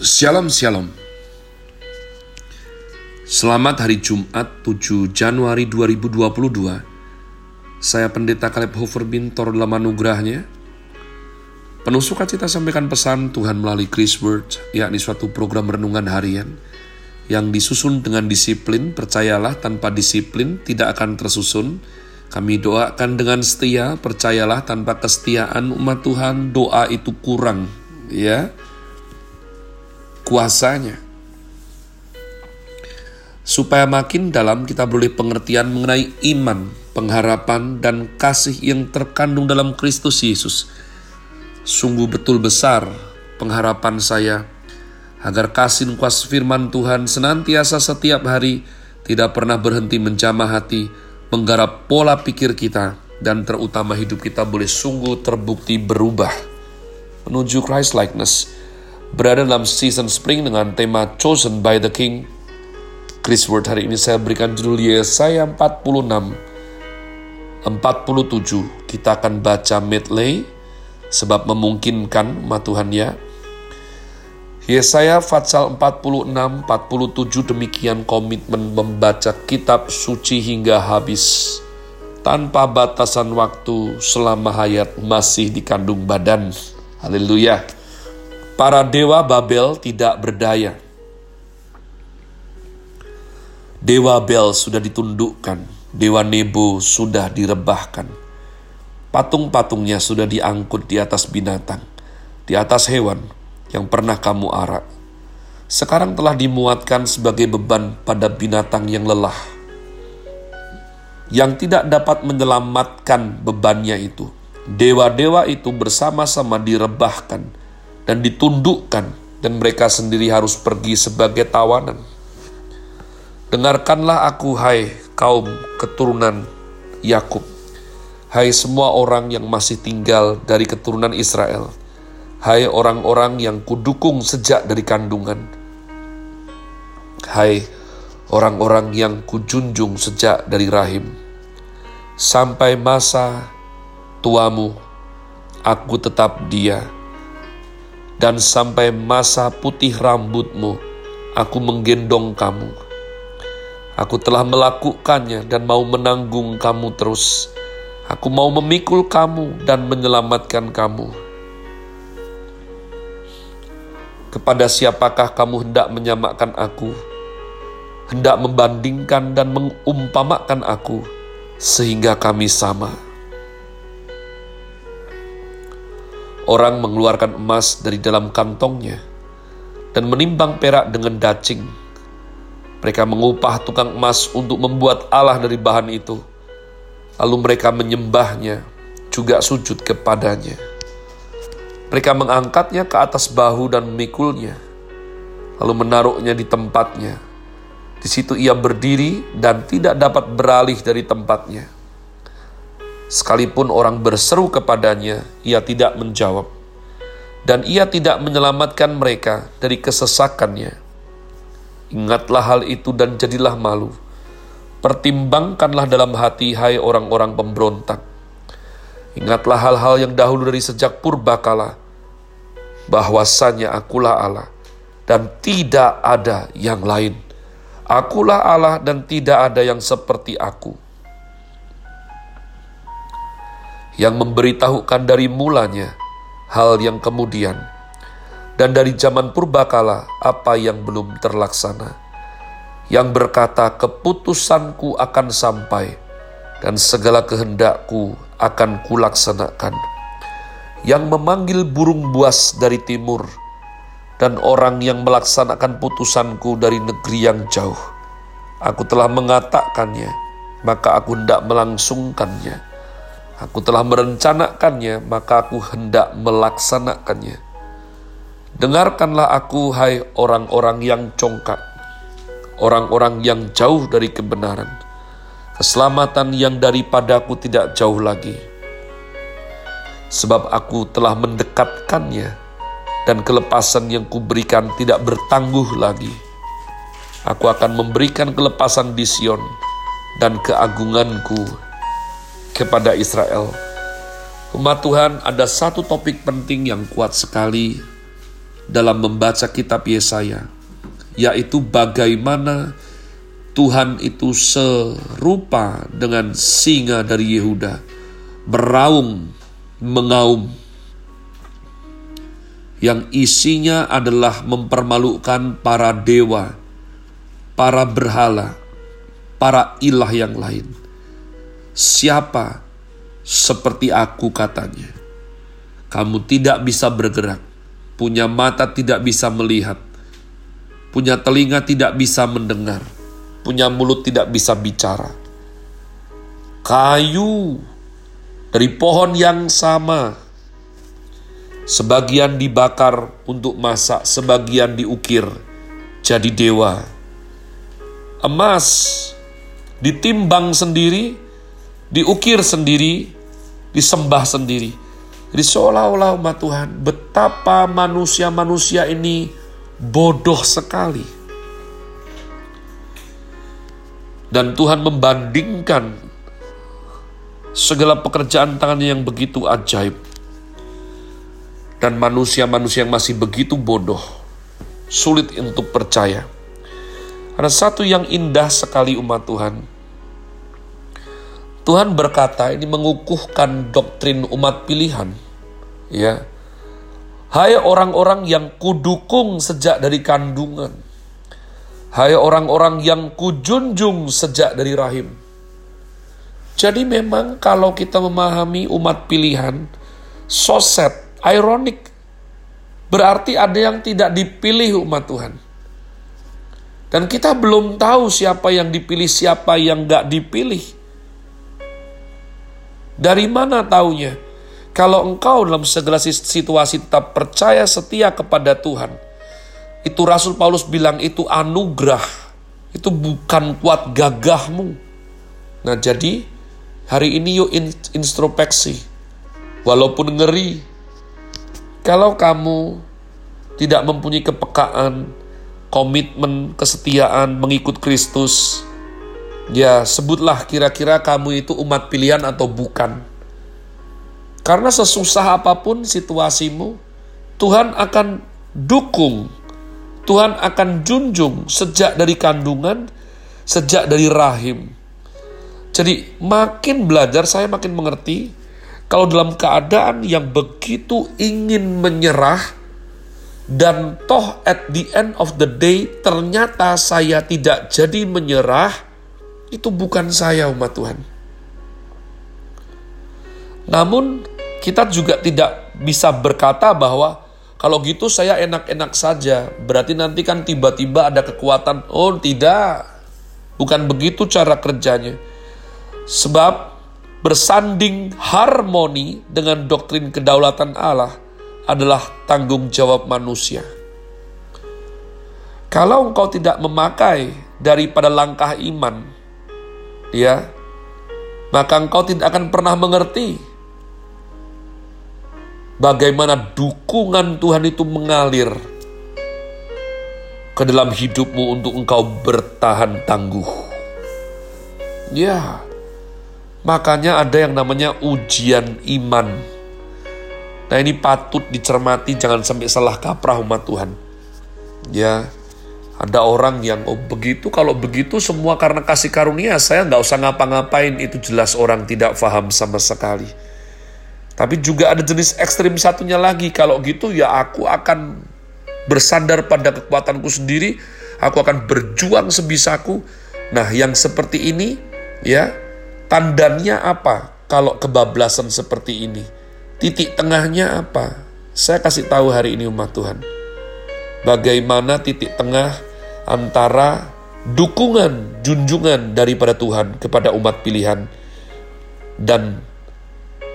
Shalom Shalom. Selamat hari Jumat 7 Januari 2022 Saya Pendeta Kaleb Hofer Bintor dalam anugerahnya. Penuh sukacita sampaikan pesan Tuhan melalui Chris Word yakni suatu program renungan harian yang disusun dengan disiplin, percayalah tanpa disiplin tidak akan tersusun. Kami doakan dengan setia, percayalah tanpa kesetiaan umat Tuhan doa itu kurang, ya kuasanya. Supaya makin dalam kita boleh pengertian mengenai iman, pengharapan, dan kasih yang terkandung dalam Kristus Yesus. Sungguh betul besar pengharapan saya agar kasih kuas firman Tuhan senantiasa setiap hari tidak pernah berhenti menjamah hati, menggarap pola pikir kita, dan terutama hidup kita boleh sungguh terbukti berubah menuju Christ likeness berada dalam season spring dengan tema Chosen by the King. Chris Word hari ini saya berikan judul Yesaya 46 47 kita akan baca medley sebab memungkinkan umat Tuhan ya. Yesaya Fatsal 46 47 demikian komitmen membaca kitab suci hingga habis tanpa batasan waktu selama hayat masih dikandung badan. Haleluya. Para dewa Babel tidak berdaya. Dewa Bel sudah ditundukkan, Dewa Nebo sudah direbahkan. Patung-patungnya sudah diangkut di atas binatang, di atas hewan yang pernah kamu arak. Sekarang telah dimuatkan sebagai beban pada binatang yang lelah, yang tidak dapat menyelamatkan bebannya itu. Dewa-dewa itu bersama-sama direbahkan, dan ditundukkan dan mereka sendiri harus pergi sebagai tawanan. Dengarkanlah aku hai kaum keturunan Yakub. Hai semua orang yang masih tinggal dari keturunan Israel. Hai orang-orang yang kudukung sejak dari kandungan. Hai orang-orang yang kujunjung sejak dari rahim. Sampai masa tuamu, aku tetap dia dan sampai masa putih rambutmu, aku menggendong kamu. Aku telah melakukannya dan mau menanggung kamu terus. Aku mau memikul kamu dan menyelamatkan kamu. Kepada siapakah kamu hendak menyamakan aku? Hendak membandingkan dan mengumpamakan aku, sehingga kami sama. Orang mengeluarkan emas dari dalam kantongnya dan menimbang perak dengan dacing. Mereka mengupah tukang emas untuk membuat Allah dari bahan itu. Lalu mereka menyembahnya, juga sujud kepadanya. Mereka mengangkatnya ke atas bahu dan memikulnya, lalu menaruhnya di tempatnya. Di situ ia berdiri dan tidak dapat beralih dari tempatnya Sekalipun orang berseru kepadanya, ia tidak menjawab, dan ia tidak menyelamatkan mereka dari kesesakannya. Ingatlah hal itu dan jadilah malu. Pertimbangkanlah dalam hati, hai orang-orang pemberontak. Ingatlah hal-hal yang dahulu dari sejak purbakala, bahwasanya akulah Allah, dan tidak ada yang lain. Akulah Allah dan tidak ada yang seperti aku yang memberitahukan dari mulanya hal yang kemudian, dan dari zaman purbakala apa yang belum terlaksana, yang berkata keputusanku akan sampai, dan segala kehendakku akan kulaksanakan, yang memanggil burung buas dari timur, dan orang yang melaksanakan putusanku dari negeri yang jauh. Aku telah mengatakannya, maka aku hendak melangsungkannya Aku telah merencanakannya, maka aku hendak melaksanakannya. Dengarkanlah aku, hai orang-orang yang congkak, orang-orang yang jauh dari kebenaran. Keselamatan yang daripadaku tidak jauh lagi. Sebab aku telah mendekatkannya, dan kelepasan yang kuberikan tidak bertangguh lagi. Aku akan memberikan kelepasan di Sion, dan keagunganku kepada Israel. Umat Tuhan, ada satu topik penting yang kuat sekali dalam membaca kitab Yesaya, yaitu bagaimana Tuhan itu serupa dengan singa dari Yehuda, beraung, mengaum, yang isinya adalah mempermalukan para dewa, para berhala, para ilah yang lain. Siapa seperti aku katanya. Kamu tidak bisa bergerak, punya mata tidak bisa melihat, punya telinga tidak bisa mendengar, punya mulut tidak bisa bicara. Kayu dari pohon yang sama, sebagian dibakar untuk masak, sebagian diukir jadi dewa. Emas ditimbang sendiri, diukir sendiri, disembah sendiri. Jadi seolah-olah umat Tuhan, betapa manusia-manusia ini bodoh sekali Dan Tuhan membandingkan segala pekerjaan tangannya yang begitu ajaib. Dan manusia-manusia yang masih begitu bodoh, sulit untuk percaya. Ada satu yang indah sekali umat Tuhan. Tuhan berkata ini mengukuhkan doktrin umat pilihan. Ya. Hai orang-orang yang kudukung sejak dari kandungan Hai orang-orang yang kujunjung sejak dari rahim. Jadi memang kalau kita memahami umat pilihan, soset, ironik, berarti ada yang tidak dipilih umat Tuhan. Dan kita belum tahu siapa yang dipilih, siapa yang gak dipilih. Dari mana taunya? Kalau engkau dalam segala situasi tetap percaya setia kepada Tuhan, itu Rasul Paulus bilang itu anugerah. Itu bukan kuat gagahmu. Nah jadi hari ini yuk introspeksi. Walaupun ngeri. Kalau kamu tidak mempunyai kepekaan, komitmen, kesetiaan mengikut Kristus, ya sebutlah kira-kira kamu itu umat pilihan atau bukan. Karena sesusah apa pun situasimu, Tuhan akan dukung Tuhan akan junjung sejak dari kandungan, sejak dari rahim. Jadi makin belajar saya makin mengerti kalau dalam keadaan yang begitu ingin menyerah dan toh at the end of the day ternyata saya tidak jadi menyerah itu bukan saya umat Tuhan. Namun kita juga tidak bisa berkata bahwa kalau gitu saya enak-enak saja. Berarti nanti kan tiba-tiba ada kekuatan. Oh tidak. Bukan begitu cara kerjanya. Sebab bersanding harmoni dengan doktrin kedaulatan Allah adalah tanggung jawab manusia. Kalau engkau tidak memakai daripada langkah iman, ya, maka engkau tidak akan pernah mengerti bagaimana dukungan Tuhan itu mengalir ke dalam hidupmu untuk engkau bertahan tangguh. Ya, makanya ada yang namanya ujian iman. Nah ini patut dicermati, jangan sampai salah kaprah umat Tuhan. Ya, ada orang yang oh begitu, kalau begitu semua karena kasih karunia, saya nggak usah ngapa-ngapain, itu jelas orang tidak paham sama sekali. Tapi juga ada jenis ekstrim satunya lagi. Kalau gitu ya aku akan bersandar pada kekuatanku sendiri. Aku akan berjuang sebisaku. Nah yang seperti ini ya tandanya apa kalau kebablasan seperti ini? Titik tengahnya apa? Saya kasih tahu hari ini umat Tuhan. Bagaimana titik tengah antara dukungan, junjungan daripada Tuhan kepada umat pilihan dan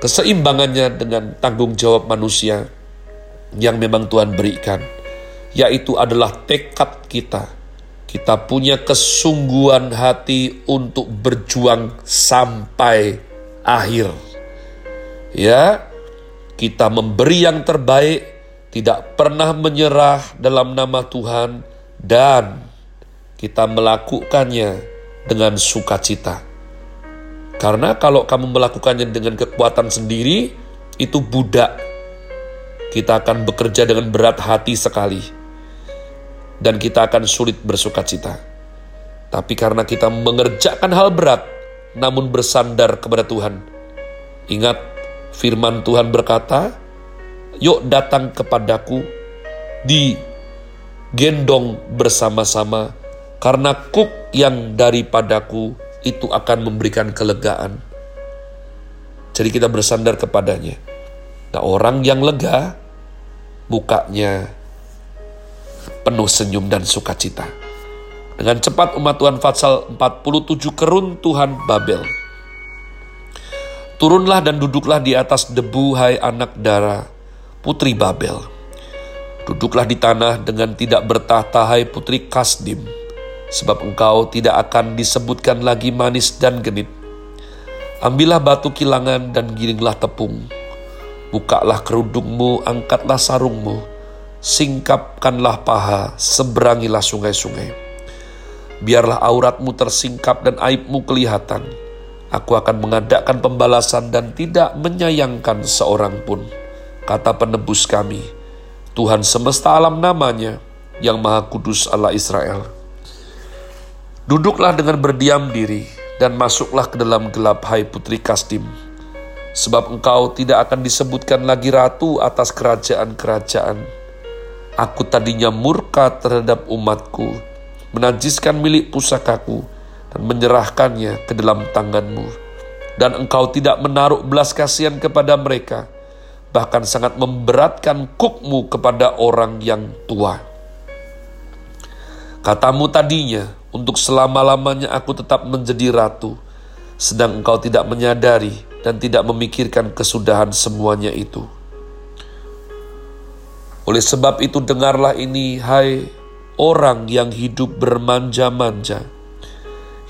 keseimbangannya dengan tanggung jawab manusia yang memang Tuhan berikan, yaitu adalah tekad kita. Kita punya kesungguhan hati untuk berjuang sampai akhir. Ya, kita memberi yang terbaik, tidak pernah menyerah dalam nama Tuhan, dan kita melakukannya dengan sukacita. Karena kalau kamu melakukannya dengan kekuatan sendiri, itu budak. kita akan bekerja dengan berat hati sekali, dan kita akan sulit bersuka cita. Tapi karena kita mengerjakan hal berat, namun bersandar kepada Tuhan, ingat firman Tuhan berkata, "Yuk datang kepadaku, di gendong bersama-sama, karena kuk yang daripadaku itu akan memberikan kelegaan." Jadi kita bersandar kepadanya. Nah orang yang lega, mukanya penuh senyum dan sukacita. Dengan cepat umat Tuhan Fatsal 47 keruntuhan Babel. Turunlah dan duduklah di atas debu hai anak dara, putri Babel. Duduklah di tanah dengan tidak bertahta hai putri Kasdim, sebab engkau tidak akan disebutkan lagi manis dan genit Ambillah batu kilangan dan giringlah tepung. Bukalah kerudungmu, angkatlah sarungmu, singkapkanlah paha, seberangilah sungai-sungai. Biarlah auratmu tersingkap dan aibmu kelihatan. Aku akan mengadakan pembalasan dan tidak menyayangkan seorang pun. Kata penebus kami, Tuhan semesta alam namanya, yang maha kudus Allah Israel. Duduklah dengan berdiam diri, dan masuklah ke dalam gelap hai putri Kasdim. Sebab engkau tidak akan disebutkan lagi ratu atas kerajaan-kerajaan. Aku tadinya murka terhadap umatku, menajiskan milik pusakaku, dan menyerahkannya ke dalam tanganmu. Dan engkau tidak menaruh belas kasihan kepada mereka, bahkan sangat memberatkan kukmu kepada orang yang tua. Katamu tadinya, untuk selama-lamanya aku tetap menjadi ratu, sedang engkau tidak menyadari dan tidak memikirkan kesudahan semuanya itu. Oleh sebab itu dengarlah ini, hai orang yang hidup bermanja-manja,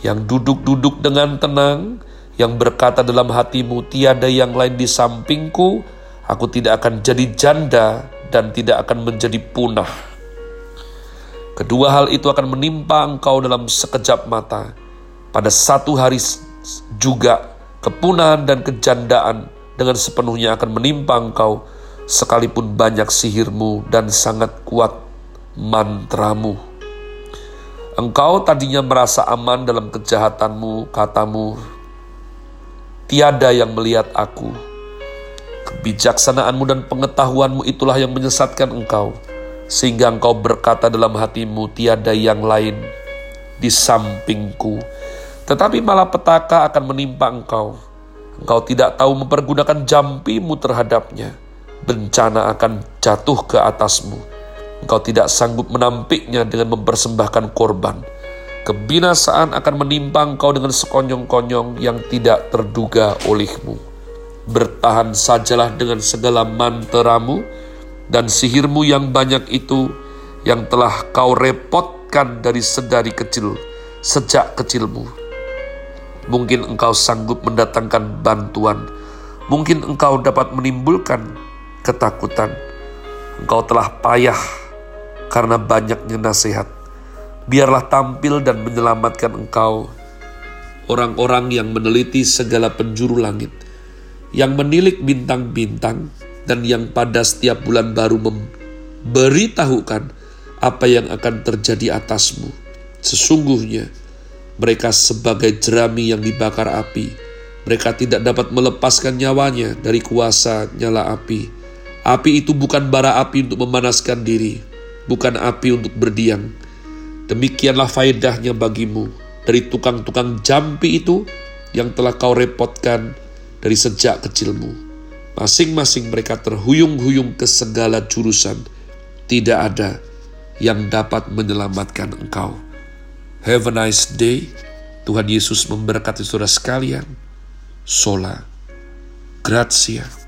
yang duduk-duduk dengan tenang, yang berkata dalam hatimu, tiada yang lain di sampingku, aku tidak akan jadi janda dan tidak akan menjadi punah. Kedua hal itu akan menimpa engkau dalam sekejap mata. Pada satu hari juga kepunahan dan kejandaan dengan sepenuhnya akan menimpa engkau sekalipun banyak sihirmu dan sangat kuat mantramu. Engkau tadinya merasa aman dalam kejahatanmu, katamu, tiada yang melihat aku. Kebijaksanaanmu dan pengetahuanmu itulah yang menyesatkan engkau sehingga engkau berkata dalam hatimu, tiada yang lain di sampingku. Tetapi malah petaka akan menimpa engkau. Engkau tidak tahu mempergunakan jampimu terhadapnya. Bencana akan jatuh ke atasmu. Engkau tidak sanggup menampiknya dengan mempersembahkan korban. Kebinasaan akan menimpa engkau dengan sekonyong-konyong yang tidak terduga olehmu. Bertahan sajalah dengan segala manteramu, dan sihirmu yang banyak itu yang telah kau repotkan dari sedari kecil, sejak kecilmu. Mungkin engkau sanggup mendatangkan bantuan, mungkin engkau dapat menimbulkan ketakutan. Engkau telah payah karena banyaknya nasihat. Biarlah tampil dan menyelamatkan engkau orang-orang yang meneliti segala penjuru langit, yang menilik bintang-bintang, dan yang pada setiap bulan baru memberitahukan apa yang akan terjadi atasmu. Sesungguhnya mereka sebagai jerami yang dibakar api. Mereka tidak dapat melepaskan nyawanya dari kuasa nyala api. Api itu bukan bara api untuk memanaskan diri, bukan api untuk berdiam. Demikianlah faedahnya bagimu dari tukang-tukang jampi itu yang telah kau repotkan dari sejak kecilmu. Masing-masing mereka terhuyung-huyung ke segala jurusan. Tidak ada yang dapat menyelamatkan engkau. Have a nice day. Tuhan Yesus memberkati saudara sekalian. Sola. Grazie.